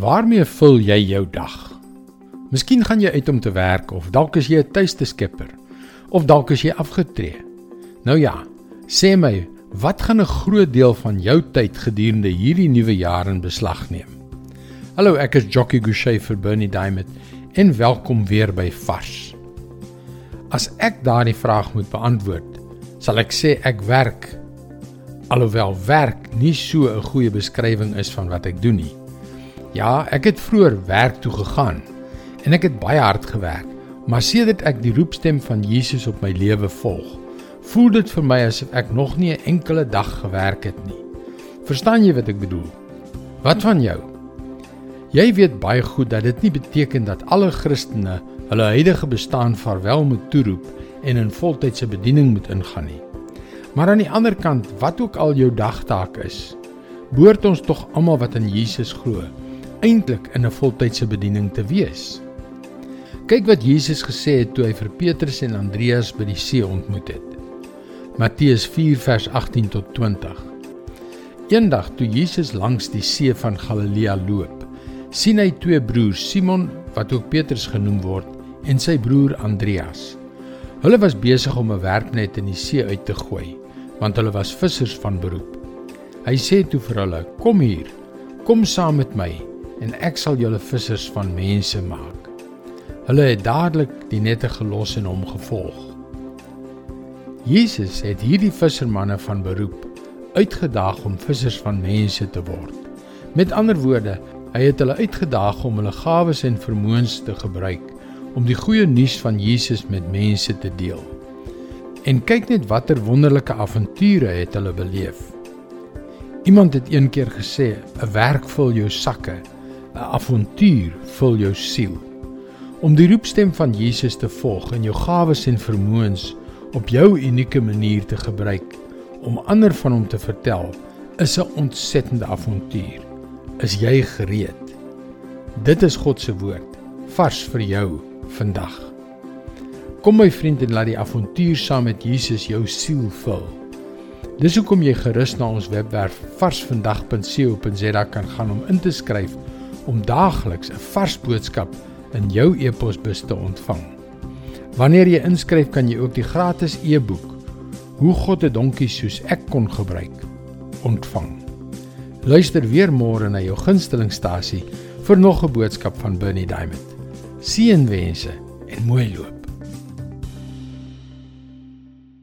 Waarmee vul jy jou dag? Miskien gaan jy uit om te werk of dalk is jy 'n tuiste skipper of dalk is jy afgetree. Nou ja, sê my, wat gaan 'n groot deel van jou tyd gedurende hierdie nuwe jaar in beslag neem? Hallo, ek is Jockey Gouchee vir Bernie Diamond en welkom weer by Vars. As ek daardie vraag moet beantwoord, sal ek sê ek werk. Alhoewel werk nie so 'n goeie beskrywing is van wat ek doen nie. Ja, ek het vroeër werk toe gegaan en ek het baie hard gewerk, maar sedert ek die roepstem van Jesus op my lewe volg, voel dit vir my asof ek nog nie 'n enkele dag gewerk het nie. Verstaan jy wat ek bedoel? Wat van jou? Jy weet baie goed dat dit nie beteken dat alle Christene hulle huidige bestaan vaarwel moet toeroep en in voltydse bediening moet ingaan nie. Maar aan die ander kant, wat ook al jou dagtaak is, behoort ons tog almal wat in Jesus glo eintlik in 'n voltydse bediening te wees. Kyk wat Jesus gesê het toe hy vir Petrus en Andreas by die see ontmoet het. Matteus 4 vers 18 tot 20. Eendag toe Jesus langs die see van Galilea loop, sien hy twee broers, Simon wat ook Petrus genoem word, en sy broer Andreas. Hulle was besig om 'n werknet in die see uit te gooi, want hulle was vissers van beroep. Hy sê toe vir hulle: "Kom hier. Kom saam met my en ek sal julle vissers van mense maak. Hulle het dadelik die nette gelos en hom gevolg. Jesus het hierdie vissermanne van beroep uitgedaag om vissers van mense te word. Met ander woorde, hy het hulle uitgedaag om hulle gawes en vermoëns te gebruik om die goeie nuus van Jesus met mense te deel. En kyk net watter wonderlike avonture het hulle beleef. Iemand het eendag gesê, 'n werk vul jou sakke, 'n avontuur vul jou siel. Om die roepstem van Jesus te volg en jou gawes en vermoëns op jou unieke manier te gebruik om ander van hom te vertel, is 'n ontsettende avontuur. Is jy gereed? Dit is God se woord vars vir jou vandag. Kom my vriend en laat die avontuur saam met Jesus jou siel vul. Dis hoekom jy gerus na ons webwerf varsvandag.co.za kan gaan om in te skryf om daagliks 'n vars boodskap in jou e-posbus te ontvang. Wanneer jy inskryf, kan jy ook die gratis e-boek Hoe God 'n donkie soos ek kon gebruik ontvang. Luister weer môre na jou gunstelingstasie vir nog 'n boodskap van Bernie Diamond. Seënwense en mooi loop.